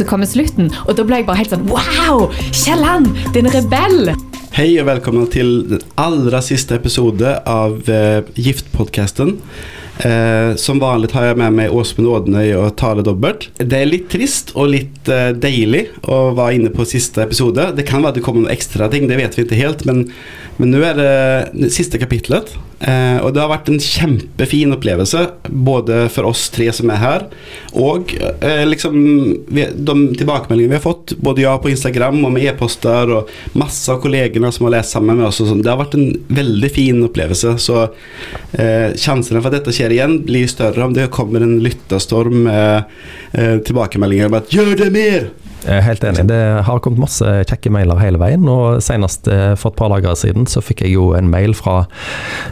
så kommer slutten, og da ble jeg bare helt sånn Wow! Kielland, din rebell! Hei og velkommen til den aller siste episode av eh, Giftpodcasten. Eh, som vanligt har jeg med meg Åsmund Ådnøy og Tale Dobbelt. Det er litt trist og litt eh, deilig å være inne på siste episode. Det kan være det kommer noen ekstra ting, det vet vi ikke helt. Men, men nå er det siste kapitlet. Eh, og det har vært en kjempefin opplevelse, både for oss tre som er her, og eh, liksom vi, de tilbakemeldingene vi har fått, både jeg på Instagram og med e-poster, og masse av kollegene som har lest sammen med oss. Og sånn. det har vært en veldig fin opplevelse. Så eh, sjansene for at dette skjer igjen blir større om det kommer en lytterstorm med eh, tilbakemeldinger om at 'gjør det mer'! Helt enig. Det har kommet masse kjekke mailer hele veien. og Senest eh, for et par dager siden så fikk jeg jo en mail fra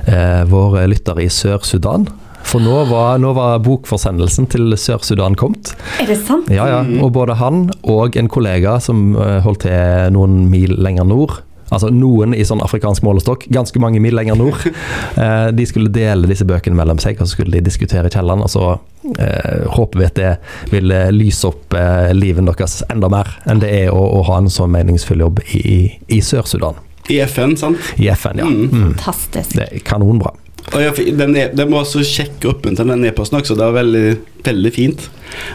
eh, vår lytter i Sør-Sudan. For nå var, nå var, bokforsendelsen til Sør-Sudan kommet. Er det sant? Ja, ja. Og både han og en kollega som eh, holdt til noen mil lenger nord, Altså noen i sånn afrikansk målestokk, ganske mange mil lenger nord. Eh, de skulle dele disse bøkene mellom seg, og så skulle de diskutere kjelleren. Og så eh, håper vi at det vil eh, lyse opp eh, livet deres enda mer enn det er å, å ha en så meningsfull jobb i, i Sør-Sudan. I FN, sant? I FN, ja. Mm. Mm. Fantastisk. Det er kanonbra. Fikk- den, e- den var så kjekk oppmuntrende, den e-posten også. Det var veldig, veldig fint.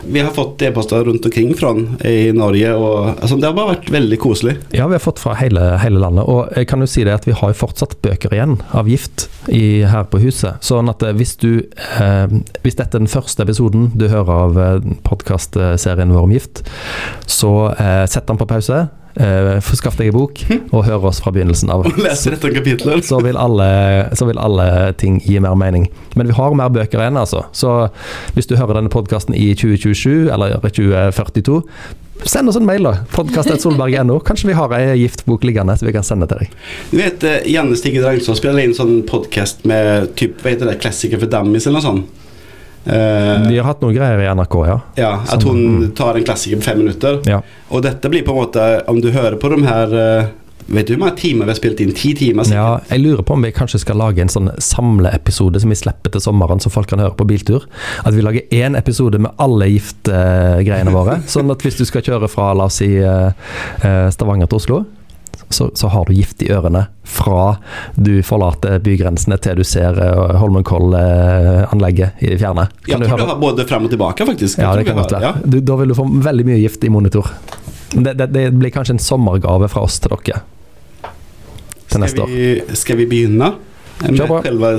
Vi har fått e-poster rundt omkring fra den i Norge, og altså, det har bare vært veldig koselig. Ja, vi har fått fra hele, hele landet. Og jeg kan jo si det at vi har jo fortsatt bøker igjen av gift i, her på huset. Sånn at eh, hvis du eh, Hvis dette er den første episoden du hører av eh, podkastserien vår om gift, så eh, sett den på pause. Eh, Skaff deg en bok, og hør oss fra begynnelsen av. Og lese 13 kapitler. Så vil, alle, så vil alle ting gi mer mening. Men vi har mer bøker igjen, altså. Så hvis du hører denne podkasten i 2027 eller 2042, send oss en mail, da. Podkast.solberg.no. Kanskje vi har ei giftbok liggende så vi kan sende til deg. Du vet, eh, Janne Stigge Drangsson spiller inn sånn podcast med typ, hva heter det, klassiker for dummies eller noe sånt. Eh, De har hatt noen greier i NRK, ja. ja, at hun mm. tar en klassiker på fem minutter. ja. Og dette blir på en måte, om du hører på de her eh, Vet du hvor mange timer vi har spilt inn? Ti timer? sikkert. Ja, jeg lurer på om vi kanskje skal lage en sånn samleepisode som vi slipper til sommeren, så folk kan høre på biltur. At vi lager én episode med alle giftgreiene våre. Sånn at hvis du skal kjøre fra la oss si eh, Stavanger til Oslo, så, så har du gift i ørene fra du forlater bygrensene til du ser eh, Holmenkoll-anlegget i det fjerne. Kan jeg tror du høre? har både frem og tilbake, faktisk. Ja, det kan godt være. ja. Du, da vil du få veldig mye gift i monitor. Det, det, det blir kanskje en sommergave fra oss til dere. Til neste år. vi, skal vi begynne med selve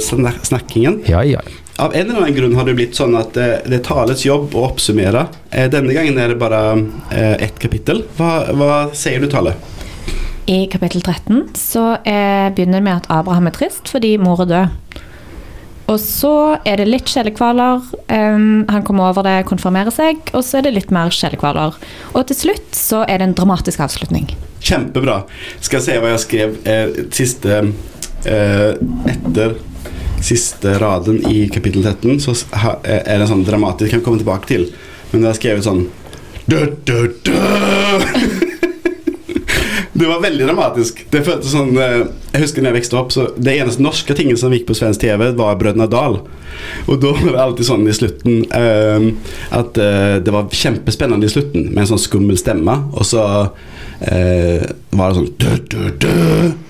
snakkingen? Ja, ja. Av en eller annen grunn har det blitt sånn at eh, det er talets jobb å oppsummere. Eh, denne gangen er det bare ett kapittel. Hva, hva sier du, Tale? I kapittel 13 så er, begynner det med at Abraham er trist fordi mor er død. Og så er det litt sjelekvaler. Um, han kommer over det, konfirmerer seg, og så er det litt mer sjelekvaler. Og til slutt så er det en dramatisk avslutning. Kjempebra. Skal jeg se hva jeg skrev eh, siste eh, Etter siste raden i kapittel 13, så eh, er det sånn dramatisk Kan vi komme tilbake til. Men jeg har skrevet sånn dø, dø, dø. Det var veldig dramatisk. Det føltes sånn eh, Jeg husker når jeg vokste opp, så det eneste norske tingen som gikk på svensk TV, var Brødrene Dal. Og da var det alltid sånn i slutten uh, at uh, det var kjempespennende i slutten, med en sånn skummel stemme. Og så uh, var det sånn dø, dø, dø.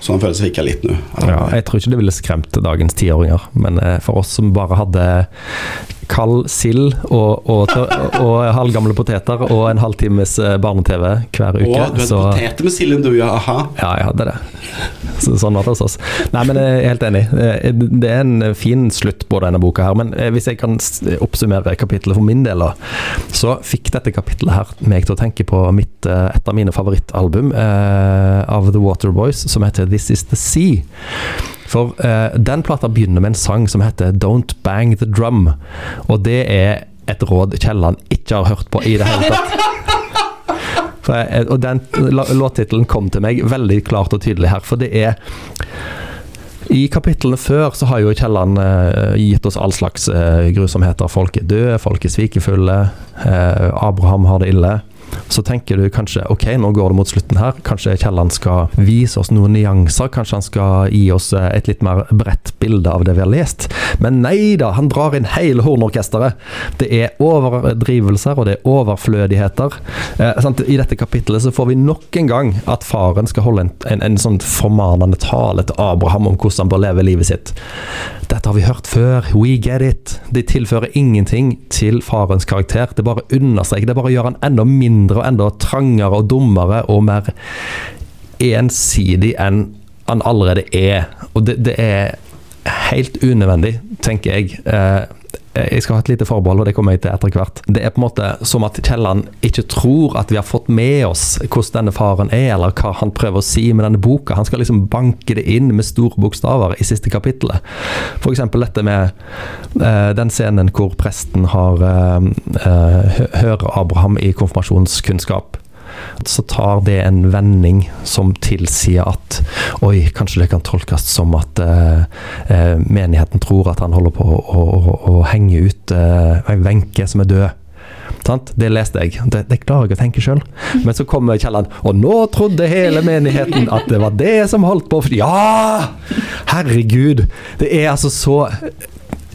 Sånn følelse fikk jeg litt nå. Ja, jeg tror ikke det ville skremt dagens tiåringer, men for oss som bare hadde kald sild og, og, og halvgamle poteter og en halvtimes eh, barne-TV hver uke, Og du hadde så poteter med silden, du, ja. Aha. ja, jeg hadde det. Så, sånn var det hos oss. Nei, men jeg er helt enig. Eh, Det er en fin slutt på denne boka her, men eh, hvis jeg kan oppsummere kapittelet for min del, da, så fikk dette kapittelet her meg til å tenke på mitt, eh, et av mine favorittalbum eh, av The Waterboys, som heter This Is The Sea. For uh, den plata begynner med en sang som heter Don't Bang The Drum, og det er et råd Kielland ikke har hørt på i det hele tatt. Jeg, og den låttittelen kom til meg veldig klart og tydelig her, for det er i kapitlene før så har jo Kielland eh, gitt oss all slags eh, grusomheter. Folk er døde, folk er svikefulle, eh, Abraham har det ille. Så tenker du kanskje ok, nå går det mot slutten her. Kanskje Kielland skal vise oss noen nyanser. Kanskje han skal gi oss eh, et litt mer bredt bilde av det vi har lest. Men nei da, han drar inn hele hornorkesteret. Det er overdrivelser, og det er overflødigheter. Eh, I dette kapittelet så får vi nok en gang at faren skal holde en, en, en sånn formanende tale til Abraham om hvordan han bør leve livet sitt. Dette har vi hørt før. We get it. De tilfører ingenting til farens karakter. Det bare understreker, det bare gjør han enda mindre og enda trangere og dummere og mer ensidig enn han allerede er. Og det, det er helt unødvendig, tenker jeg. Eh, jeg skal ha et lite forbehold, og det kommer jeg til etter hvert. Det er på en måte som at Kielland ikke tror at vi har fått med oss hvordan denne faren er, eller hva han prøver å si med denne boka. Han skal liksom banke det inn med store bokstaver i siste kapittelet. F.eks. dette med uh, den scenen hvor presten har uh, uh, hører Abraham i konfirmasjonskunnskap så tar det en vending som tilsier at oi, kanskje det kan tolkes som at eh, eh menigheten tror at han holder på å, å, å henge ut eh, Wenche som er død. Sant? Det leste jeg. Det, det klarer jeg å tenke sjøl. Men så kommer Kielland, og nå trodde hele menigheten at det var det som holdt på Ja! Herregud! Det er altså så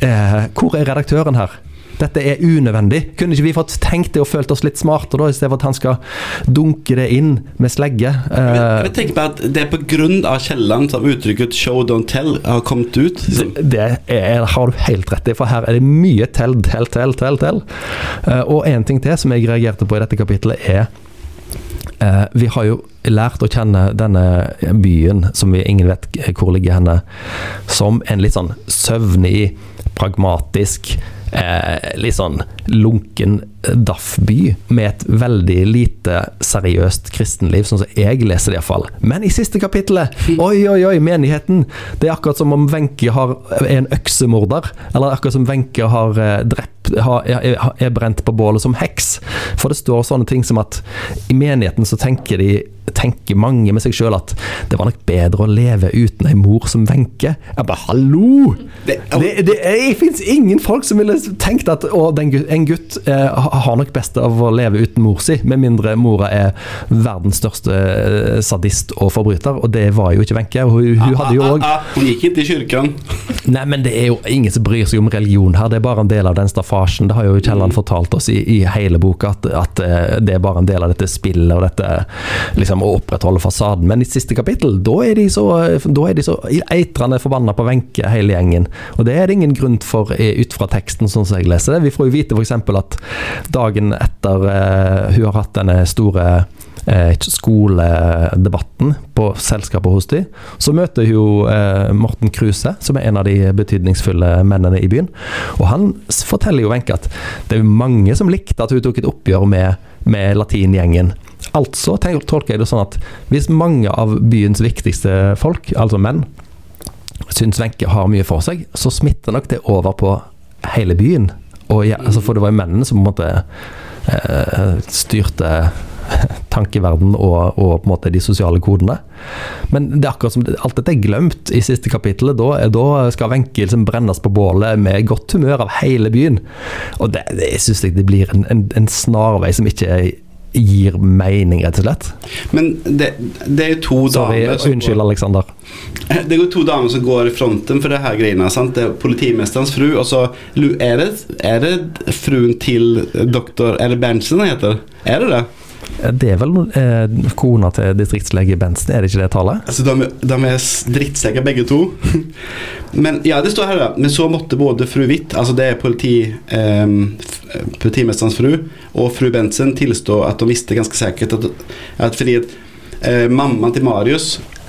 eh, Hvor er redaktøren her? Dette er unødvendig. Kunne ikke vi fått tenkt det og følt oss litt smarte, da, i stedet for at han skal dunke det inn med slegge? Jeg, jeg vil tenke på at Det er pga. Kielland som uttrykket 'show don't tell' har kommet ut. Det, det er, har du helt rett i, for her er det mye tell, tell, tell, tell. tell. Uh, og en ting til som jeg reagerte på i dette kapittelet, er uh, Vi har jo lært å kjenne denne byen, som vi ingen vet hvor ligger henne, som en litt sånn søvnig, pragmatisk eh, litt sånn lunken daff-by med et veldig lite seriøst kristenliv, sånn som jeg leser det iallfall. Men i siste kapittelet, oi, oi, oi, menigheten! Det er akkurat som om Wenche er en øksemorder. Eller akkurat som Wenche har eh, drept er, brent på bålet som heks. For det står sånne ting som at i menigheten så tenker de tenker mange med seg sjøl at det var nok bedre å leve uten ei mor som Wenche. Jeg bare hallo! Det, det, det, det fins ingen folk som ville tenkt at å, den, en gutt eh, har nok best av å leve uten mor si, med mindre mora er verdens største eh, sadist og forbryter, og det var jo ikke Wenche. Hun, hun, hadde jo òg ah, ah, ah, Hun gikk ikke i kirken. Nei, men det er jo ingen som bryr seg om religion her, det er bare en del av den staffasjen. Det har jo Kielland fortalt oss i, i hele boka, at, at, eh, det er bare en del av dette spillet og dette liksom å opprettholde fasaden. Men i siste kapittel, da er de så, er de så eitrende forbanna på Wenche, hele gjengen. Og det er det ingen grunn for ut fra teksten, sånn som jeg leser det. Vi får jo vite f.eks. at dagen etter uh, hun har hatt denne store skoledebatten på selskapet hos de, så møter hun uh, Morten Kruse, som er en av de betydningsfulle mennene i byen. Og han forteller jo Wenche at det er mange som likte at hun tok et oppgjør med, med latingjengen. Altså tolker jeg det sånn at hvis mange av byens viktigste folk, altså menn, syns Wenche har mye for seg, så smitter nok det over på hele byen. Ja, altså for det var jo mennene som på en måte eh, styrte tankeverden og, og, på en måte de sosiale kodene. Men det er akkurat som alt dette er glemt i siste kapittel. Da, da skal Wenche liksom brennes på bålet med godt humør av hele byen. Og det, det syns jeg det blir en, en, en snarvei som ikke er gir mening, rett og slett. Men det, det er jo to Sorry, damer som Unnskyld, går, Alexander. Det er jo to damer som går i fronten for det her greiene. Sant? Det er politimesterens fru, og så er det, er det fruen til doktor Er det Berntsen heter? Er det det? Det er vel eh, kona til distriktslege Bensen, er det ikke det tallet? Altså, de, de er drittsekker begge to. men ja, det står her, da. Men så måtte både fru Hvitt, altså det er politi, eh, politimesterens fru, og fru Bensen tilstå at de visste ganske sikkert at, at fordi eh, mammaen til Marius eh,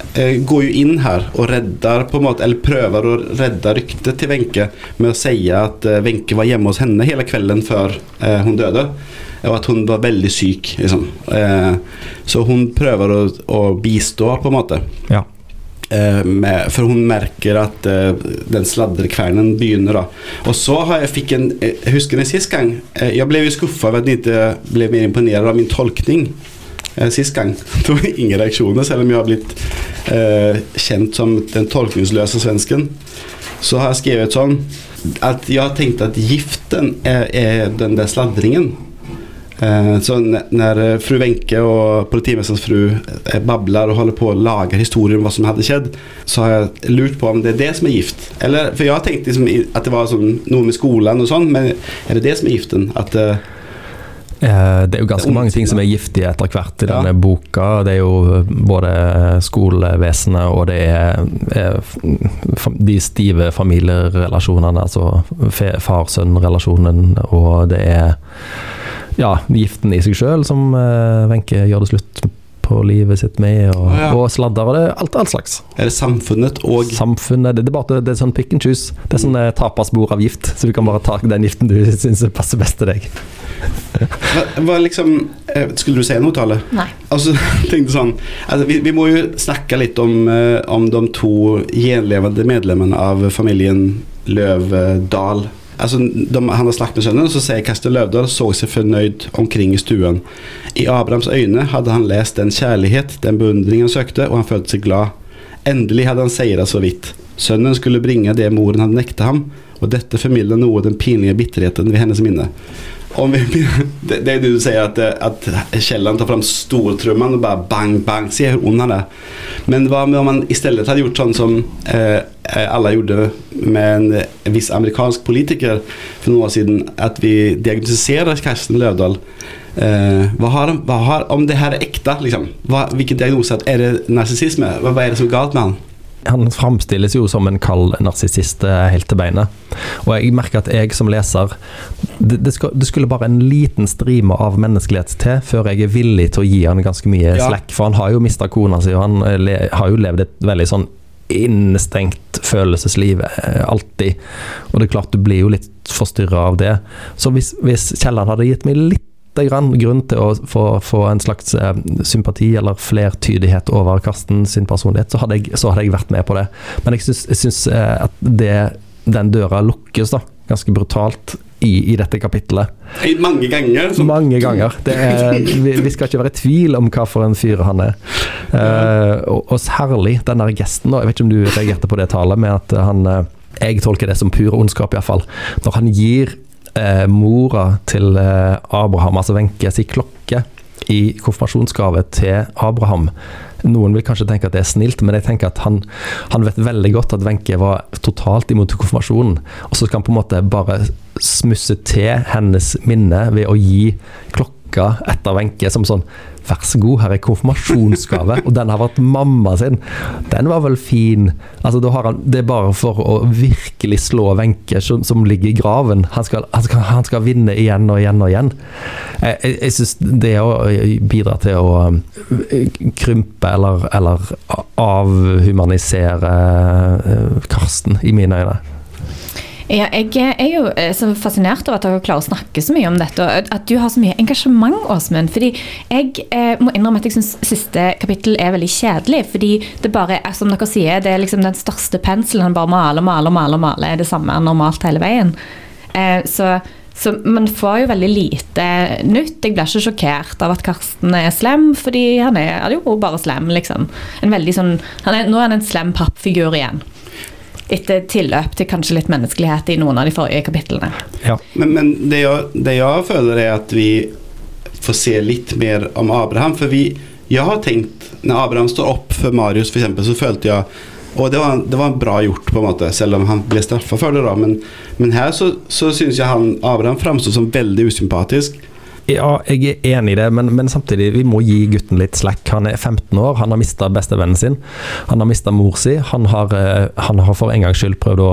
går jo inn her og redder på måte, eller prøver å redde ryktet til Wenche med å si at eh, Wenche var hjemme hos henne hele kvelden før eh, hun døde og at hun var veldig syk. Liksom. Eh, så hun prøver å, å, bistå, på en måte. Ja. Eh, med, for hun merker at eh, den sladrekvernen begynner. da. Og så har jeg fikk en Jeg eh, husker den sist gang. Eh, jeg ble jo skuffa over at den ikke ble mer imponert av min tolkning eh, sist gang. Det var ingen reaksjoner, selv om jeg har blitt kjent som den tolkningsløse svensken. Så har jeg skrevet sånn at jeg har tenkt at giften er, er den der sladringen. Eh, så når eh, fru Wenche og politimesterens fru babler og holder på å lage historier om hva som hadde skjedd, så har jeg lurt på om det er det som er gift. Eller, jeg har tenkt liksom at det var sånn, noe med skolen og sånn, men er det det som er giften? At eh, Eh, Det er jo ganske mange ting som er giftige etter hvert i Ja. denne boka. Det er jo både skolevesenet og det er eh, de stive familierelasjonene, altså far-sønn-relasjonen, og det er ja, giften i seg sjøl som eh, Wenche gjør det slutt på livet sitt med, og, ja. og sladder og det alt, all slags. Er det samfunnet og Samfunnet det, det, er bare, det er sånn pick and choose. Det er sånn eh, taperspor av gift, så du kan bare ta den giften du syns passer best til deg. Hva, hva liksom, eh, Skulle du si noe, Tale? Nei. Altså, tenkte sånn altså, vi, vi må jo snakke litt om, eh, om de to gjenlevende medlemmene av familien Løvdahl. Altså, de, han har snakket med sønnen, og så sier Kaster Løvdahl så seg fornøyd omkring i stuen. I Abrahams øyne hadde han lest den kjærlighet, den beundring han søkte, og han følte seg glad. Endelig hadde han seiret så vidt. Sønnen skulle bringe det moren hadde nektet ham, og dette formidla noe av den pinlige bitterheten ved hennes minne. Om vi, det, det du sier at, eh, at Kielland tar fram stortrumman og bare bang, bang. Se hvor ond han er. Men hva med om man stedet hadde gjort sånn som eh, alle gjorde med en, viss amerikansk politiker for noen år siden, at vi diagnostiserer Karsten Løvdahl. Eh, hva har, hva har, om det her er ekte, liksom. Hva, hvilken diagnose? Er det narsissisme? Hva, hva er det som er galt med han? Han framstilles jo som en kald narsissist eh, helt til beinet. Og jeg merker at jeg som leser det, det, skal, det skulle bare en liten strime av menneskelighet til før jeg er villig til å gi han ganske mye Ja. slack. For han har jo mista kona si, og han eh, le, har jo levd et veldig sånn innestengt følelsesliv eh, alltid. Og det er klart du blir jo litt forstyrra av det. Så hvis, hvis Kielland hadde gitt meg litt grunn til å få, få en slags eh, sympati eller flertydighet over Karsten sin personlighet, så hadde, jeg, så hadde jeg vært med på det. Men jeg syns, eh, at det, den døra lukkes da, ganske brutalt i, i dette kapittelet. Mange ganger. Så, Mange ganger. Det er, vi, vi skal ikke være i tvil om hva for en fyr han er. Eh, og, og særlig den der gesten. Jeg vet ikke om du reagerte på det tallet med at han eh, Jeg tolker det som pur ondskap, iallfall. Når han gir eh, mora til eh, Abraham, altså Wenche, si klokke i konfirmasjonsgave til Abraham. Noen vil kanskje tenke at det er snilt, men jeg tenker at han, han vet veldig godt at Wenche var totalt imot konfirmasjonen. Og så skal han på en måte bare smusse til hennes minne ved å gi klokka etter Wenche som sånn Vær så god, her er konfirmasjonsgave. og den har vært mamma sin. Den var vel fin. Altså, han, det er bare for å virkelig slå Wenche som, som ligger i graven. Han skal, han, skal, han skal vinne igjen og igjen og igjen. Jeg, jeg, jeg syns det å bidra til å eh, krympe eller, eller avhumanisere eh, Karsten, i mine øyne. Ja, jeg er jo eh, så fascinert over at dere klarer å snakke så mye om dette, og at du har så mye engasjement, Åsmund. Fordi jeg eh, må innrømme at jeg syns siste kapittel er veldig kjedelig. Fordi det bare er, som dere sier, det er liksom den største penselen. Han bare maler, maler, maler, maler. Er det samme normalt hele veien. Eh, så, så man får jo veldig lite nytt. Jeg blir ikke sjokkert av at Karsten er slem, fordi han er, han er jo bare slem, liksom. En veldig sånn, er, nå er han en slem pappfigur igjen etter tilløp til kanskje litt menneskelighet i noen av de forrige kapitlene. Ja. Men, men det, jeg, det jeg føler er at vi får se litt mer om Abraham. For vi, jeg har tenkt, når Abraham står opp for Marius f.eks., så følte jeg og det var, det var bra gjort, på en måte, selv om han ble straffa for det. da, Men, men her så, så syns jeg han, Abraham framsto som veldig usympatisk. Ja, jeg er enig i det, men, men samtidig, vi må gi gutten litt slack. Han er 15 år, han har mista bestevennen sin. Han har mista mor si. Han har, eh, han har for en gangs skyld prøvd å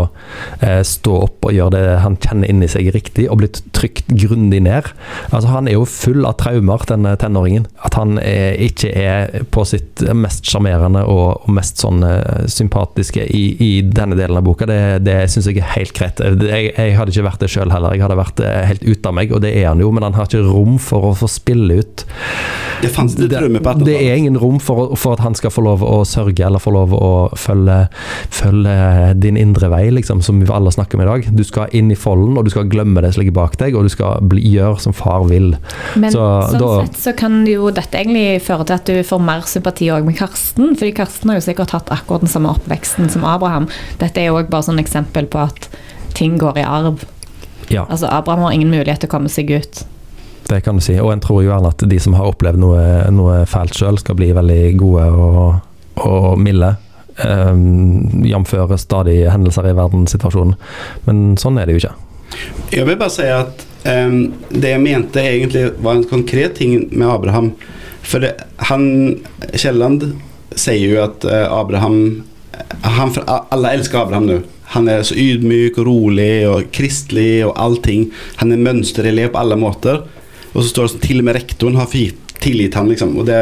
eh, stå opp og gjøre det han kjenner inni seg riktig, og blitt trykt grundig ned. Altså, han er jo full av traumer, denne tenåringen. At han er, ikke er på sitt mest sjarmerende og, og mest sånn eh, sympatiske i, i denne delen av boka, det, det syns jeg er helt greit. Jeg, jeg hadde ikke vært det sjøl heller. Jeg hadde vært eh, helt ute av meg, og det er han jo, men han har ikke rom for å få spille ut. Det litt Det, det er ingen rom for, for at han skal få lov å sørge, eller få lov å følge, følge din indre vei, liksom, som vi alle snakker om i dag. Du skal inn i folden, og du skal glemme det som ligger bak deg, og du skal bli, gjøre som far vil. Men Så sånn da- sett så kan jo dette egentlig føre til at du får mer sympati også med Karsten. fordi Karsten har jo sikkert hatt akkurat den samme oppveksten som Abraham. Dette er jo bare sånn eksempel på at ting går i arv. Ja. Altså Abraham har ingen mulighet til å komme seg ut. Det kan du si. Og en tror jo gjerne at de som har opplevd noe, noe fælt sjøl, skal bli veldig gode og, og milde. Um, Jf. stadige hendelser i verdenssituasjonen. Men sånn er det jo ikke. Jeg vil bare si at um, det jeg mente egentlig var en konkret ting med Abraham. For det, han Kielland sier jo at uh, Abraham han, Alle elsker Abraham nå. Han er så ydmyk og rolig og kristelig og allting. Han er mønsterelev på alle måter. Og så står det sånn til og med rektoren har tilgitt han, liksom. Og det,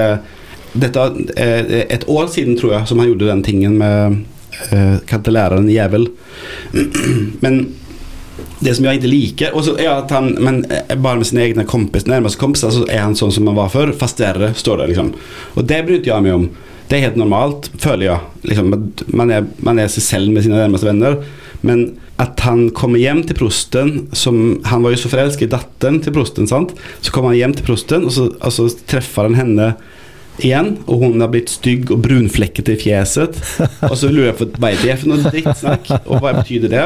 dette er et år siden, tror jeg, som han gjorde den tingen med uh, Kalte læreren jævel. Men det som jeg ikke liker og så er at han, men eh, Bare med sine egne kompis, nærmeste kompiser så er han sånn som han var før, fast verre, står det. liksom Og det bryr jeg meg om. Det er helt normalt, føler jeg. Liksom, man, er, man er seg selv med sine nærmeste venner. Men at han kommer hjem til prosten som, Han var jo så forelsket i datteren til prosten. sant? Så kommer han hjem til prosten, og så, og så treffer han henne igjen, og hun har blitt stygg og brunflekket i fjeset. Og så lurer jeg på hva er det for noe drittsnakk, og hva betyr det?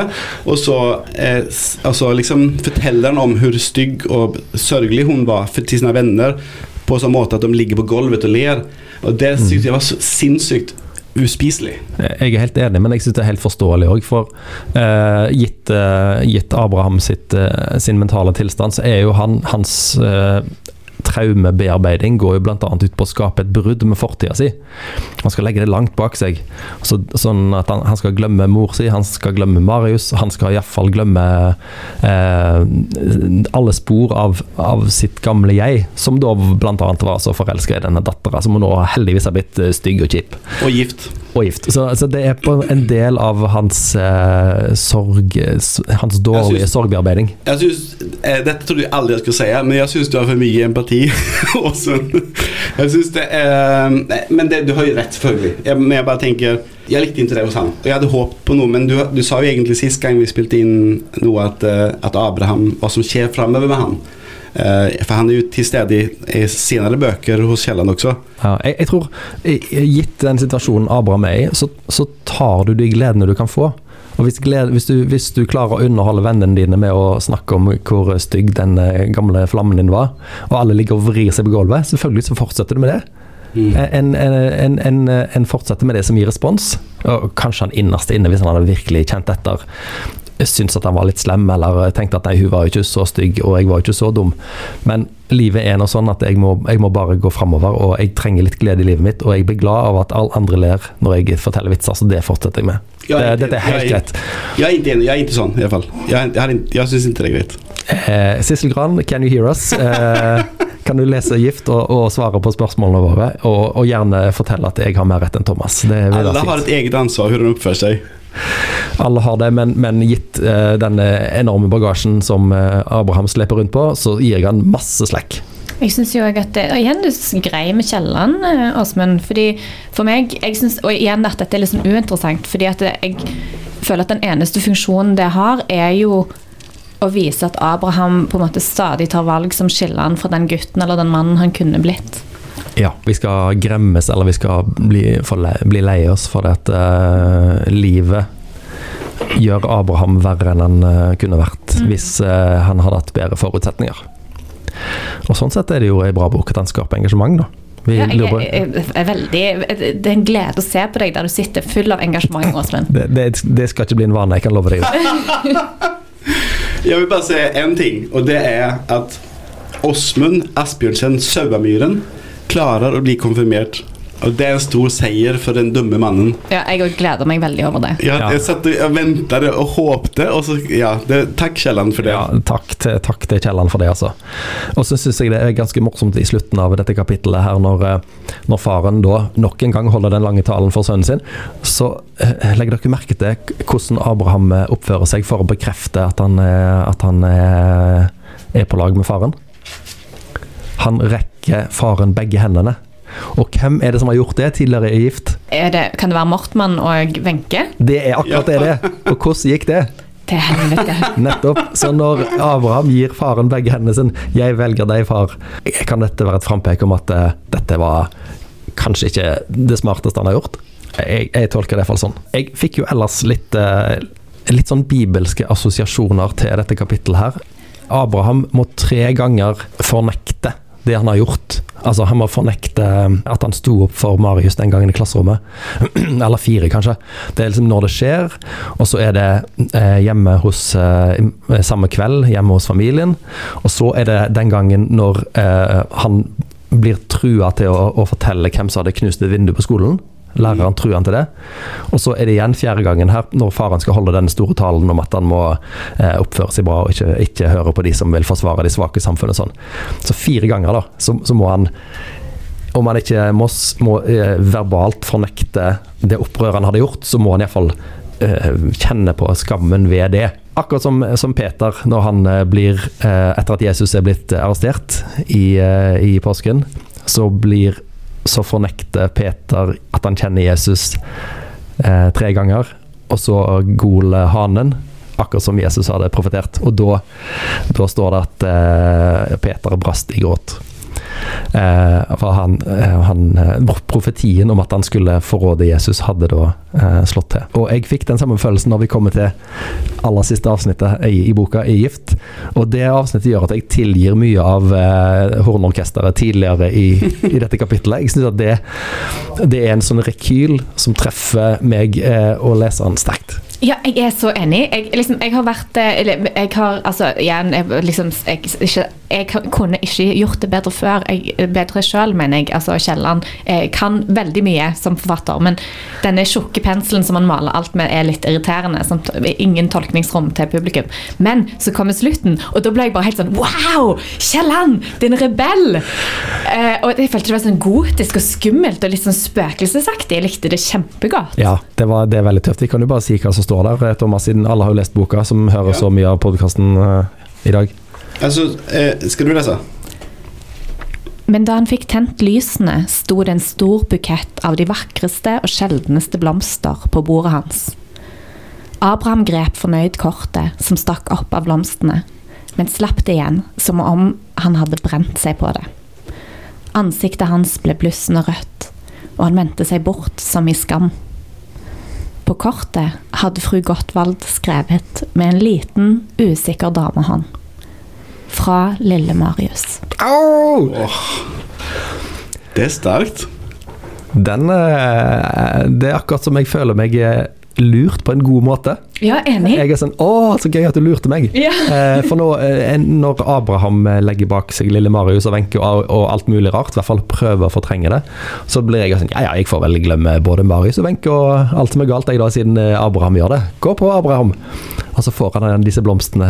Og så eh, altså liksom forteller han om hvor stygg og sørgelig hun var for, til sine venner, på sånn måte at de ligger på gulvet og ler. Og det mm. syntes jeg var så sinnssykt uspiselig. Jeg er helt enig, men jeg syns det er helt forståelig òg. For uh, gitt, uh, gitt, Abraham sitt, uh, sin mentale tilstand, så er jo han, hans traumebearbeiding går jo bl.a. ut på å skape et brudd med fortida si. Han skal legge det langt bak seg. Så, sånn at han, han, skal glemme mor si, han skal glemme Marius. Han skal iallfall glemme eh, alle spor av, av, sitt gamle jeg, som da bl.a. var så forelska i denne dattera, som nå heldigvis har blitt eh, stygg og kjip. Og gift. Og gift. Så, så, det er på en del av hans eh, sorg Hans dårlige sorgbearbeiding. Jeg synes, eh, Dette trodde jeg aldri jeg skulle si, men jeg syns du har for mye empati. jeg syns det er Men det, du har jo rett, selvfølgelig. Jeg, men jeg bare tenker Jeg likte ikke det hos han. Og jeg hadde håpet på noe, men du, du sa jo egentlig sist gang vi spilte inn noe, at, eh, at Abraham Hva som skjer framover med han. Uh, for han er jo til stede i, i senere bøker hos Kielland også. Ja, jeg, jeg, tror, gitt den situasjonen Abraham er i, så, så tar du de gledene du kan få. Og hvis, glede, hvis, du, hvis, du, klarer å underholde vennene dine med å snakke om hvor stygg den eh, gamle flammen din var, og alle ligger og vrir seg på gulvet, selvfølgelig så fortsetter du med det. Mm. En, en, en, en, fortsetter med det som gir respons. Og kanskje han innerst inne, hvis han hadde virkelig kjent etter, syntes at han var litt slem, eller tenkte at nei, hun var jo ikke så stygg, og jeg var jo ikke så dum. Men livet er nå sånn at jeg må, jeg må bare gå framover, og jeg trenger litt glede i livet mitt. Og jeg blir glad av at alle andre ler når jeg forteller vitser, så det fortsetter jeg med. Det, dette er helt greit. Jeg er ikke enig, jeg er ikke sånn i hvert fall. Jeg, jeg, jeg syns ikke det er greit. Eh, Gran, can you hear us? Eh, kan du lese Gift og, og svare på spørsmålene våre, og, og, gjerne fortelle at jeg har mer rett enn Thomas. Alle har et eget ansvar hvordan de oppfører seg. Alle har det, men, men gitt uh, denne enorme bagasjen som uh, Abraham sleper rundt på, så gir jeg han masse slekk. Jeg syns jo at det, og igjen, du greier med Kielland, eh, Åsmund. fordi for meg, jeg synes, Og igjen at dette er litt sånn uinteressant. fordi at jeg føler at den eneste funksjonen det har, er jo å vise at Abraham på en måte stadig tar valg som skiller han fra den gutten eller den mannen han kunne blitt. Ja, vi skal gremmes, eller vi skal bli, le, bli lei oss for at uh, livet gjør Abraham verre enn han uh, kunne vært mm. hvis uh, han hadde hatt bedre forutsetninger. Og Sånn sett er det jo ei bra bok at han skaper engasjement, da. Ja, jeg, jeg, er veldig, det er en glede å se på deg der du sitter full av engasjement, Åsmund. Det, det, det, skal ikke bli en vane, jeg kan love deg jeg vil bare si én ting, og det er at Åsmund Asbjørnsen Sauamyren klarer å bli konfirmert og Det er en stor seier for den dumme mannen. Ja, Jeg gleder meg veldig over det. Ja, Jeg satt og ventet og håpte, og så ja, det, Takk, Kielland, for det. Ja, takk til, takk til Kielland for det, altså. Og så syns jeg det er ganske morsomt i slutten av dette kapittelet her, når, eh, når faren da nok en gang holder den lange talen for sønnen sin, så eh, legger dere merke til hvordan Abraham eh, oppfører seg for å bekrefte at han, at han er på lag med faren. Han rekker faren begge hendene. Og hvem er det som har gjort det tidligere i Gift? Det, kan det være Mortmann og Wenche? Det er akkurat det det er. Og hvordan gikk det? Til helvete. Nettopp. Så når Abraham gir faren begge hendene sine 'Jeg velger deg, far', kan dette være et frampek om at uh, dette var kanskje ikke det smarteste han har gjort? Jeg, jeg tolker det iallfall sånn. Jeg fikk jo ellers litt, uh, litt sånn bibelske assosiasjoner til dette kapittelet her. Abraham må tre ganger fornekte det han har gjort. Altså, han må fornekte at han sto opp for Marius den gangen i klasserommet. Eller fire, kanskje. Det er liksom når det skjer, og så er det eh, hjemme hos eh, Samme kveld, hjemme hos familien. Og så er det den gangen når eh, han blir trua til å, å fortelle hvem som hadde knust et vindu på skolen. Læreren truer han til det. Og så er det igjen fjerde gangen her, når faren skal holde den store talen om at han må eh, oppføre seg bra og ikke, ikke, høre på de som vil forsvare de svake i samfunnet. Sånn. Så fire ganger da, så, så må han om han ikke må, må eh, verbalt fornekte det opprøret han hadde gjort, så må han iallfall eh, kjenne på skammen ved det. Akkurat som, som Peter, når han eh, blir eh, Etter at Jesus er blitt arrestert i, eh, i påsken, så blir så fornekter Peter at han kjenner Jesus eh, tre ganger. Og så goler hanen, akkurat som Jesus hadde profetert. Og da, da står det at eh, Peter brast i gråt. Eh, for han, eh, han, eh, profetien om at han skulle forråde Jesus, hadde da eh, slått til. Og jeg fikk den samme følelsen når vi kommer til aller siste avsnittet i, i boka, i Gift. Og det avsnittet gjør at jeg tilgir mye av eh, hornorkesteret tidligere i, i, dette kapittelet. Jeg syns at det, det, er en sånn rekyl som treffer meg eh, og leseren sterkt. Ja, jeg er så enig. Jeg, liksom, jeg har vært Eller jeg har altså igjen jeg, liksom, jeg, ikke, jeg kunne ikke gjort det bedre før. Bedre sjøl, mener jeg. Altså, Kielland kan veldig mye som forfatter, men denne tjukke penselen som han maler alt med, er litt irriterende. Som, ingen tolkningsrom til publikum. Men så kommer slutten, og da ble jeg bare helt sånn Wow! Kielland! Din rebell! Eh, og jeg følte det var sånn gotisk og skummelt og litt sånn spøkelsesaktig. Jeg likte det kjempegodt. Ja, det, var, det er veldig tøft. Vi kan jo bare si hva som står der, Thomas, siden alle har jo lest boka, som hører ja. så mye av podkasten eh, i dag. Altså, eh, skal du lese? Men da han fikk tent lysene, sto det en stor bukett av de vakreste og sjeldneste blomster på bordet hans. Abraham grep fornøyd kortet som stakk opp av blomstene, men slapp det igjen som om han hadde brent seg på det. Ansiktet hans ble blussende rødt, og han vendte seg bort som i skam. På kortet hadde fru Gottwald skrevet med en liten, usikker damehånd fra lille Marius. Au! Oh, det er sterkt. Den eh, Det er akkurat som jeg føler meg eh, lurt på en god måte. Ja, enig. Jeg er sånn Å, så gøy at du lurte meg. Ja. Eh, for nå, når Abraham legger bak seg lille Marius og Wenche og, og, alt mulig rart, i hvert fall prøver å fortrenge det, så blir jeg sånn Ja, ja, jeg får vel glemme både Marius og Wenche og alt som er galt, jeg da, siden Abraham gjør det. Gå på, Abraham. Og så får han disse blomstene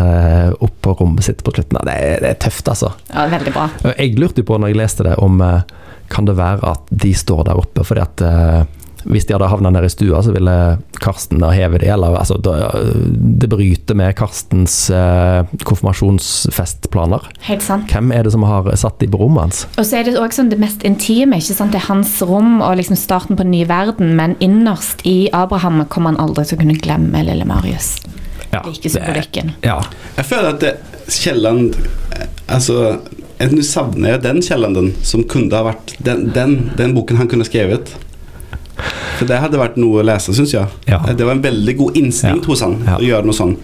opp på rommet sitt på slutten. Det er, det er tøft, altså. Ja, veldig bra. Jeg lurte jo på når jeg leste det, om eh, kan det være at de står der oppe fordi at eh, hvis de hadde havna nede i stua, så ville Karsten heve det. eller altså Det bryter med Karstens eh, konfirmasjonsfestplaner. Helt sant. Hvem er det som har satt de på rommet hans? Og så er det også sånn det mest intime. ikke sant? Det er hans rom og liksom starten på en ny verden, men innerst i Abraham kommer han aldri til å kunne glemme lille Marius. Ja, like symbolikken. Ja. Jeg føler at det, Kielland Altså, nå savner jeg den Kielland som kunne ha vært den, den, den, boken han kunne skrevet. For det hadde vært noe å lese, syns jeg. Ja. Det var en veldig god instinkt hos han å gjøre noe sånn.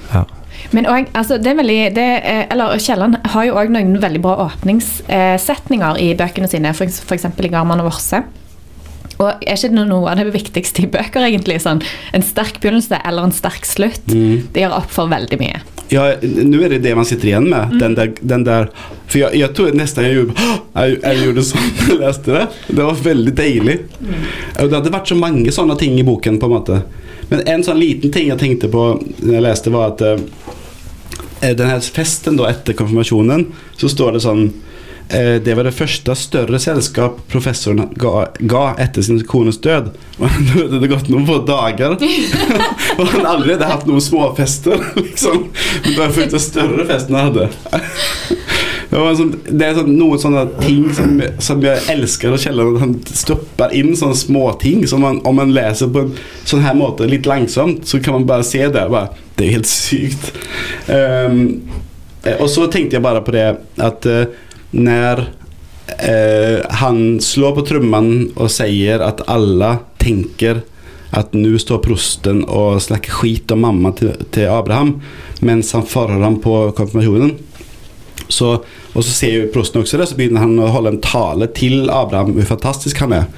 Men også, altså, det er veldig, det eller Kielland har jo òg noen veldig bra åpningssetninger i bøkene sine, f.eks. i Garman og Vorse. Og er ikke det noe av det viktigste i bøker, egentlig? Sånn, en sterk begynnelse eller en sterk slutt. Mm. Det gjør opp for veldig mye. Ja, nå er det det man sitter igjen med. Mm. Den, der, den, der, For jeg, jeg tror nesten jeg gjorde jeg, jeg gjorde sånn da jeg leste det. Det var veldig deilig. Mm. Det hadde vært så mange sånne ting i boken, på en måte. Men en sånn liten ting jeg tenkte på når jeg leste, var at uh, den her festen da etter konfirmasjonen, så står det sånn det var det første større selskap professoren ga, ga etter sin kones død. Og det hadde gått noen få dager, og han allerede hatt noen småfester. Liksom. Bare for den større festen han hadde. Det, sånn, det, er sånn, noen sånne ting som, som jeg elsker kjenne at han stopper inn sånne småting. Som man, om man leser på en sånn her måte litt langsomt, så kan man bare se det. Bare, det er helt sykt. Um, og så tenkte jeg bare på det at uh, när eh, han slår på trumman och säger att alla tänker att nu står prosten och snackar skit om mamma till, till Abraham medan han förhör ham på konfirmasjonen. Så, og så ser jo prosten også det, så begynner han å holde en tale til Abraham, hvor fantastisk han er.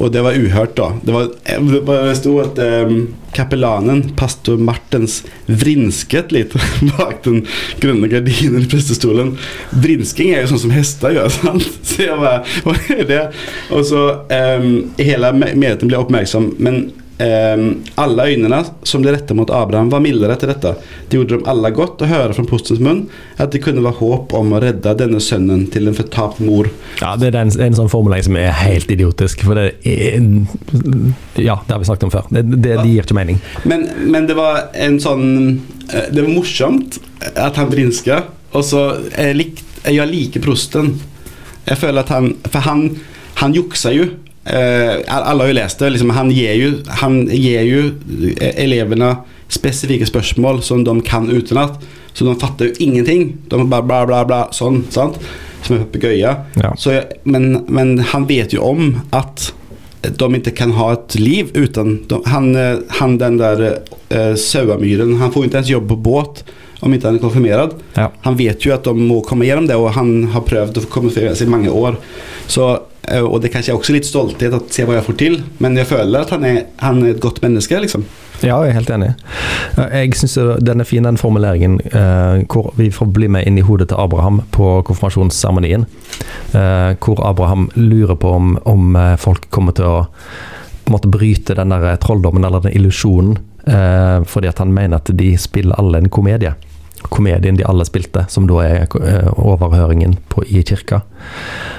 Og det var uhørt, da. Det var det bare sto at um, kapellanen, pastor Martens, vrinsket litt bak den grønne gardinen i prestestolen. Vrinsking er jo sånn som hester gjør, sant? Så jeg bare Hva er det? Og så um, Hele menigheten ble oppmerksom, men alla ögonen som de rättade mot Abraham var mildere etter dette. Det gjorde dem alle godt å høre fra postens munn at det kunne være håp om å redde denne sønnen til en fortapt mor. Ja, Det er en, en sånn formulering som er helt idiotisk. For det er Ja, det har vi snakket om før. Det, det, det gir ikke mening. Men, men, det var en sånn Det var morsomt at han vrinska, og så jeg, lik, jeg liker prosten. Jeg føler at han For han, han juksa jo alle har jo lest det. Liksom, han, gir jo, han gir jo eh, elevene spesifikke spørsmål som de kan utenat. Så de fatter jo ingenting. De bare bla, bla, bla, sånn. sant? Som er papegøye. Ja. Men, men, han vet jo om at de ikke kan ha et liv uten de, han, eh, han, den der uh, sauemyren Han får ikke ens jobb på båt om ikke han er konfirmert. Ja. Han vet jo at de må komme gjennom det, og han har prøvd å konfirmere seg i mange år. Så Eh, og det er kanskje også litt stolthet å se hva jeg får til, men jeg føler at han er, han er et godt menneske, liksom. Ja, jeg er helt enig. Eh, jeg syns den er fin, den formuleringen eh, hvor vi får bli med inn i hodet til Abraham på konfirmasjonsseremonien. Eh, hvor Abraham lurer på om, om, eh, folk kommer til å måte bryte den der trolldommen eller den illusjonen, eh, fordi at han mener at de spiller alle en komedie komedien de alle spilte, som da er eh, overhøringen på, i kirka.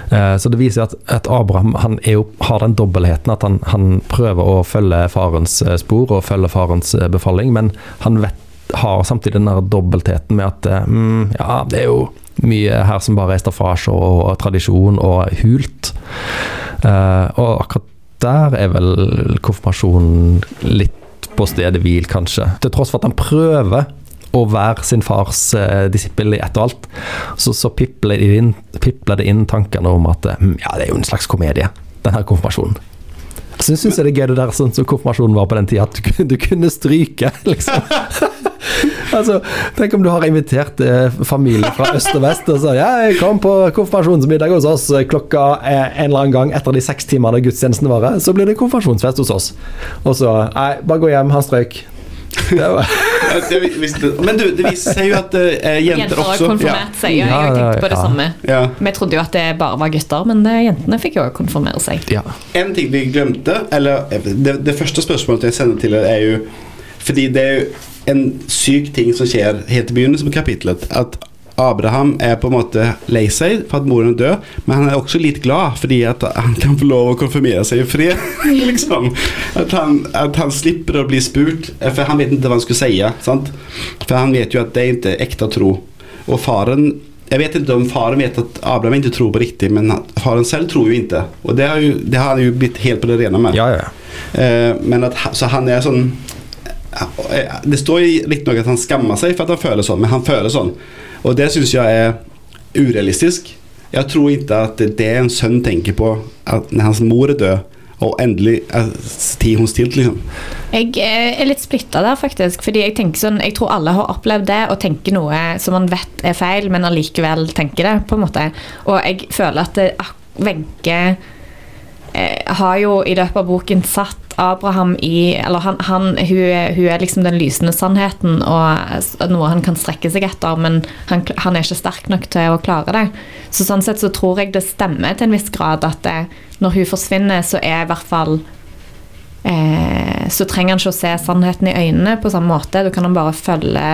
Eh, så det viser at, at Abraham han jo, har den dobbeltheten at han, han, prøver å følge farens eh, spor og følge farens befaling, men han vet, har samtidig den dobbeltheten med at mm, ja, det er jo mye her som bare er staffasje og, og tradisjon og hult. og akkurat der er vel konfirmasjonen litt på stedet hvil, kanskje. Til tross for at han prøver å være sin fars eh, disippel i og alt, så, så pipler, det inn, pipler det inn tankene om at hm, ja, det er jo en slags komedie, denne konfirmasjonen. Så syns jeg det er gøy det der sånn som konfirmasjonen var på den tida, at du, du kunne stryke, liksom. altså, Tenk om du har invitert eh, familie fra øst og vest og så ja, jeg kom på konfirmasjonsmiddag hos oss eh, klokka eh, en eller annen gang etter de seks timene gudstjenesten varer. Så blir det konfirmasjonsfest hos oss. Og så Nei, bare gå hjem, han strøyk. Men du, det viser seg jo at uh, jenter, jenter har konfirmert seg. Ja, jeg har tenkt på det samme. Vi trodde jo at det bare var gutter, men det, jentene fikk jo konfirmere seg. En ting vi glemte, eller det, det første spørsmålet jeg sender til dere, er jo Fordi det er jo en syk ting som skjer helt i begynnelsen av kapitlet. At Abraham er på en måte lei seg for at moren er død, men han er også litt glad fordi at han kan få lov å konfirmere seg i fred. liksom. at, han, at, han, slipper å bli spurt, for han vet ikke hva han skulle si. Sant? For han vet jo at det er ikke ekte tro. Og faren Jeg vet ikke om faren vet at Abraham ikke tror på riktig, men faren selv tror jo ikke. Og det har, jo, det har han jo blitt helt på det rene med. Ja, ja. Eh, men at, så han er sånn Det står riktignok at han skammer seg for at han føler sånn, men han føler sånn. Og det syns jeg er urealistisk. Jeg tror ikke at det en sønn tenker på at når hans mor er død, og endelig er tid hun stilt, liksom. Jeg er litt splitta der, faktisk. Fordi jeg tenker sånn, jeg tror alle har opplevd det og tenker noe som man vet er feil, men allikevel tenker det, på en måte. Og jeg føler at Wenche eh, har jo i løpet av boken satt Abraham i Eller han, han hun, hun, er, liksom den lysende sannheten og noe han kan strekke seg etter, men han, han, er ikke sterk nok til å klare det. Så sånn sett så tror jeg det stemmer til en viss grad at det, når hun forsvinner, så er i hvert fall eh, Så trenger han ikke å se sannheten i øynene på samme måte. Da kan han bare følge,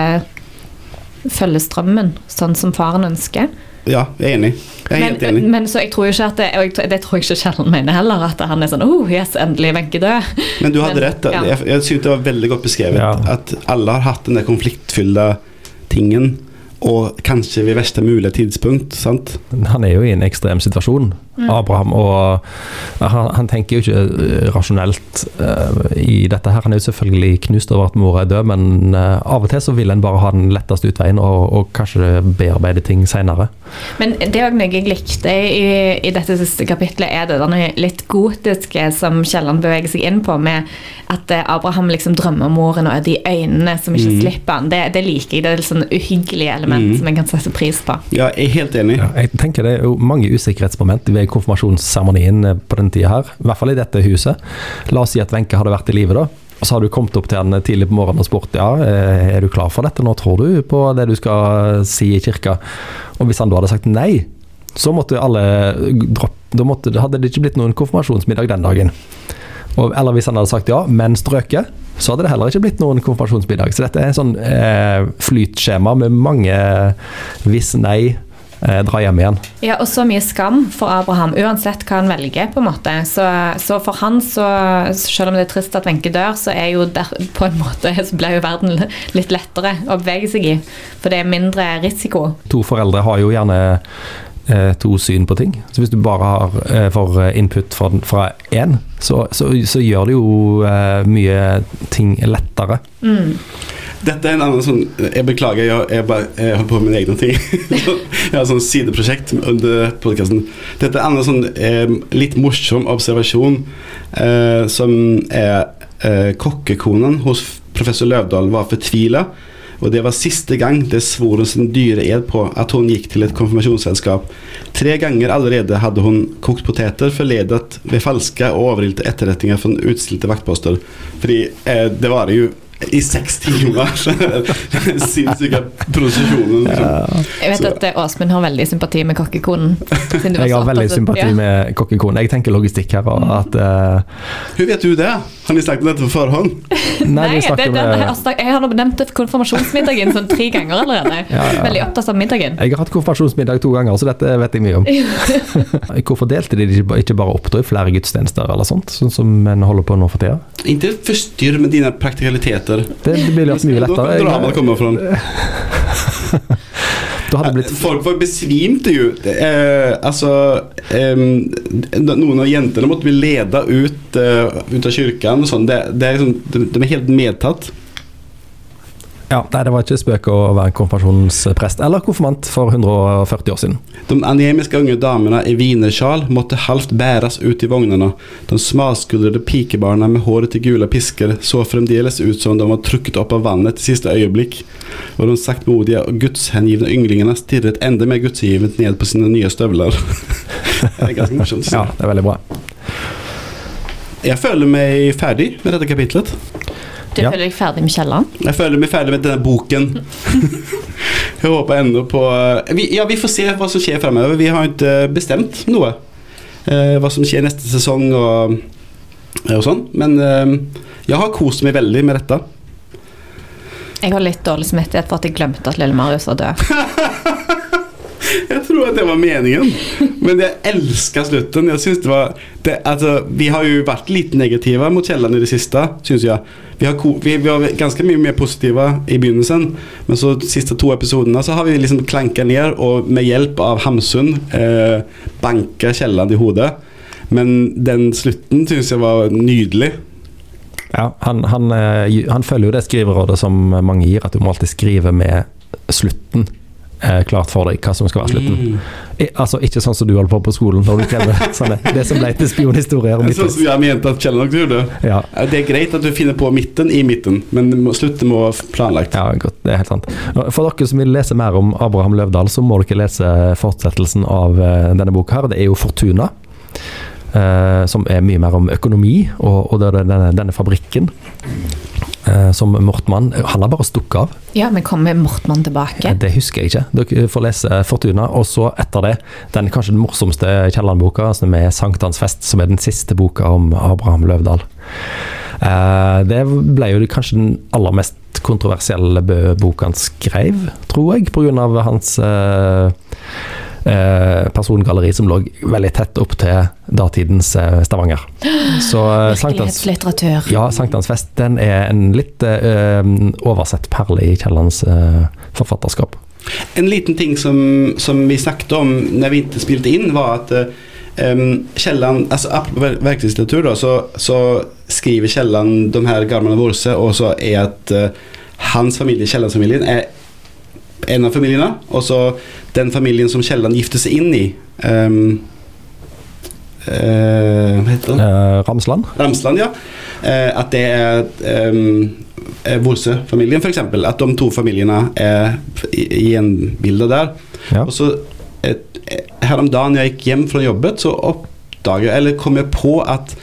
følge strømmen, sånn som faren ønsker. Ja, jeg er enig. Jeg er men, helt enig. Men så jeg tror ikke at det, og jeg, det tror jeg ikke Kjell mener heller, at han er sånn oh, yes, endelig Wenche død. Men du hadde men, rett. Ja. Jeg, jeg synes det var veldig godt beskrevet. Ja. At alle har hatt den der konfliktfylte tingen, og kanskje ved verste mulige tidspunkt. sant? Han er jo i en ekstrem situasjon. Abraham. Og han, han tenker jo ikke eh, rasjonelt uh, i dette her. Han er jo selvfølgelig knust over at mora er død, men uh, av og til så vil en bare ha den letteste utveien, og, og kanskje bearbeide ting seinere. Men det er også noe jeg likte i, i dette siste kapitlet, er det der litt gotiske som Kielland beveger seg inn på, med at eh, Abraham liksom drømmer om moren og de øynene som ikke Mm. slipper han. Det, det liker jeg. Det er et sånn uhyggelig element Mm. som jeg kan sette pris på. Ja, jeg er helt enig. Ja, jeg tenker Det er jo mange usikkerhetsmoment ved konfirmasjonsseremonien eh, på den tida her. I hvert fall i dette huset. La oss si at Wenche hadde vært i live, da. Og så har du kommet opp til han tidlig på morgenen og spurt ja, eh, er du klar for dette nå, tror du på det du skal si i kirka. Og hvis han da hadde sagt nei, så måtte alle droppe Da hadde det ikke blitt noen konfirmasjonsmiddag den dagen. Og, eller hvis han hadde sagt ja, men strøket, så hadde det heller ikke blitt noen konfirmasjonsmiddag. Så dette er en sånn eh, flytskjema med mange hvis nei, eh, dra hjem igjen. Ja, og så mye skam for Abraham, uansett hva han velger. på en måte. Så, så for han, så, selv om det er trist at Wenche dør, så er jo der, på en måte, så ble jo verden litt lettere å bevege seg i. For det er mindre risiko. To foreldre har jo gjerne to syn på ting. Så hvis du bare har eh, får input fra, én, så, så, så gjør det jo eh, mye ting lettere. Mm. Dette er en annen sånn Jeg beklager, jeg, jeg, bare, jeg holder på med mine egne ting. jeg har sånn sideprosjekt under podkasten. Dette er en annen sånn eh, litt morsom observasjon eh, som er eh, kokkekonen hos professor Løvdahl var fortvila. Og det var siste gang det svor hun sin dyre ed på at hun gikk til et konfirmasjonsselskap. Tre ganger allerede hadde hun kokt poteter forledet ved falske og overilte etterretninger fra utstilte vaktposter. Fordi eh, det var jo i seks timer. Sinnssyke prosesjoner. Liksom. Jeg vet Så- at eh, Åsmund har veldig sympati med kokkekonen. Jeg har veldig sympati med kokkekonen. Jeg tenker logistikk her. og at uh, Hun vet du det? Har de snakket om dette på forhånd? Nei, Nei, det, det, med har snak- jeg har nevnt konfirmasjonsmiddagen sånn tre ganger allerede. Ja, ja. Veldig opptatt av middagen. Jeg har hatt konfirmasjonsmiddag to ganger, så dette vet jeg mye om. Hvorfor delte de ikke ikke bare opp i flere gudstjenester eller sånt, sånn som en holder på nå for tida? Ikke forstyrr med dine praktikaliteter. Det, det blir mye lettere. Nå lettere. dramat komma från. Da hadde blitt Folk var besvimte jo. Eh, altså eh, noen av jentene måtte bli leda ut, uh, ut av kyrkan. Sånn. det, det er liksom, de, de er helt medtatt. Ja, nei, det var ikke spøk å være konfirmasjonsprest eller konfirmant for 140 år siden. De anemiske unge damene i wienersjal måtte halvt bæres ut i vognene. De smalskuldrede pikebarna med håret til gule pisker så fremdeles ut som de var trukket opp av vannet til siste øyeblikk. Og de saktmodige og gudshengivne ynglingene stirret enda mer gudsgivent ned på sine nye støvler. det er ganske morsomt. Ja, det er veldig bra. Jeg føler meg ferdig med dette kapitlet. Du Ja. føler deg ferdig med Kielland? Jeg føler meg ferdig med denne boken. Jeg håper ennå på vi, Ja, vi får se hva som skjer fremover. Vi har ikke bestemt noe. Eh, hva som skjer neste sesong og, og sånn. Men eh, jeg har kost meg veldig med dette. Jeg har litt dårlig samvittighet for at jeg glemte at lille Marius var død. Jeg tror at det var meningen, men jeg elsker slutten. Jeg synes det var det, altså, Vi har jo vært litt negative mot Kielland i det siste, syns jeg. Vi, har, vi, vi var ganske mye mer positive i begynnelsen, men så de siste to episodene så har vi liksom klanka ned og med hjelp av Hamsun eh, banka Kielland i hodet. Men den slutten syns jeg var nydelig. Ja, han, han, eh, han følger jo det skriverådet som mange gir, at du må alltid skrive med slutten eh, klart for deg hva som skal være slutten. Mm. I, altså Ikke sånn som du holder på på skolen, når du kjenner sånne, det som ble til spionhistorier. Sånn som jeg mente at Kjell nok gjorde. Ja, Det er greit at du finner på midten i midten, men slutten må være planlagt. ja, godt, det er helt sant. For dere som vil lese mer om Abraham Løvdahl, så må dere lese fortsettelsen av eh, denne boka. her. Det er jo Fortuna. eh, som er mye mer om økonomi, og, og det er denne, denne fabrikken som Mortmann Han har bare stukket av. Ja, men kommer Mortmann tilbake? Det husker jeg ikke. Dere får lese Fortuna. Og så etter det, den kanskje den morsomste Kielland-boka, som er 'Sankthansfest', som er den siste boka om Abraham Løvdahl. Eh, det ble jo kanskje den aller mest kontroversielle boka han skrev, tror jeg, pga. hans eh, eh, persongalleri som lå veldig tett opp til datidens eh, Stavanger. Så eh, Virkelighetslitteratur. ja, Sankthansfest den er en litt uh, oversett perle i Kiellands uh, forfatterskap. En liten ting som, som vi snakket om når vi ikke spilte inn, var at Um, Kielland altså, Verktøyslitteratur, da, så, så skriver Kielland de här gamla Vorse og så er at uh, hans familie, Källanfamiljen, är en av familiene, og så den familien som Kielland gifte seg inn i um, uh, hva heter det? Uh, Ramsland? Ramsland, ja. Uh, at det er um, Vorse-familien, f.eks. At de to familiene er i- gjenbilda der. Ja. Og så eh, Heromdagen jeg gikk hjem fra jobbet, så oppdaget Eller kom jeg på at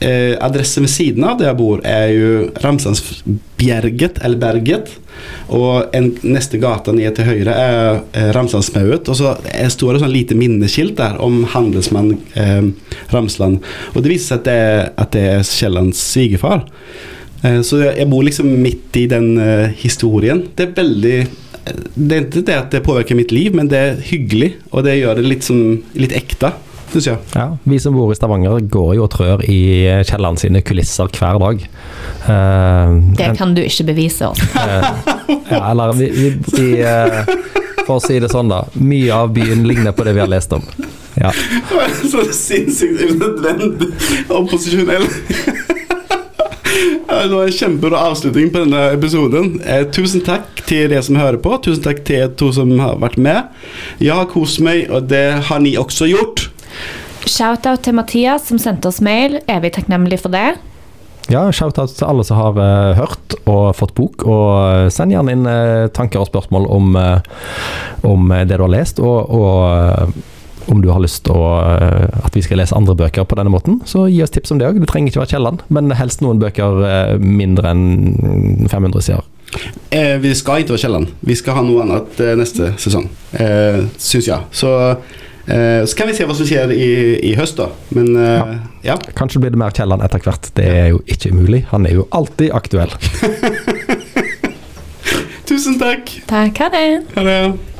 eh, adressen ved siden av der jeg bor, er jo Ramsandsbjerget, eller Berget. Og en, neste gata ned til høyre er eh, Ramsandsmauet. Og så står det sånn lite minneskilt der om handelsmann eh, Ramsland. Og det viser seg at det er, at det er Kiellands svigerfar. Eh, så jeg, bor liksom midt i den eh, historien. Det er veldig eh, Det er ikke det at det påvirker mitt liv, men det er hyggelig, og det gjør det litt, sånn, litt ekte, syns skjer. Ja, vi som bor i Stavanger går jo og trør i Kielland sine kulisser hver dag. Uh, Det kan du ikke bevise oss. eh, ja, eller vi, vi, vi uh, For å si det sånn, da. Mye av byen ligner på det vi har lest om. Ja. Så sinnssykt unødvendig opposisjonell. Det var en kjempebra avslutning på denne episoden. Eh, tusen takk til dere som hører på. Tusen takk til to som har vært med. Jeg har kost meg, og det har ni også gjort. Shout-out til Mathias som sendte oss mail. Evig takknemlig for det. Ja, shout-out til alle som har uh, hørt og fått bok. Og eh, send gjerne inn uh, tanker og spørsmål om, uh, om det du har lest, og, og om du har lyst til at vi skal lese andre bøker på denne måten. Så gi oss tips om det òg. Det trenger ikke være Kielland, men helst noen bøker mindre enn 500 sider. Eh, vi skal ikke være Kielland. Vi skal ha noe annet neste sesong, eh, syns jeg. Så, så kan vi se hva som skjer i, i høst, da. Men ja. ja. Kanskje blir det mer Kielland etter hvert. Det er jo ikke umulig. Han er jo alltid aktuell. Tusen takk. Takk, ha det. Ha det.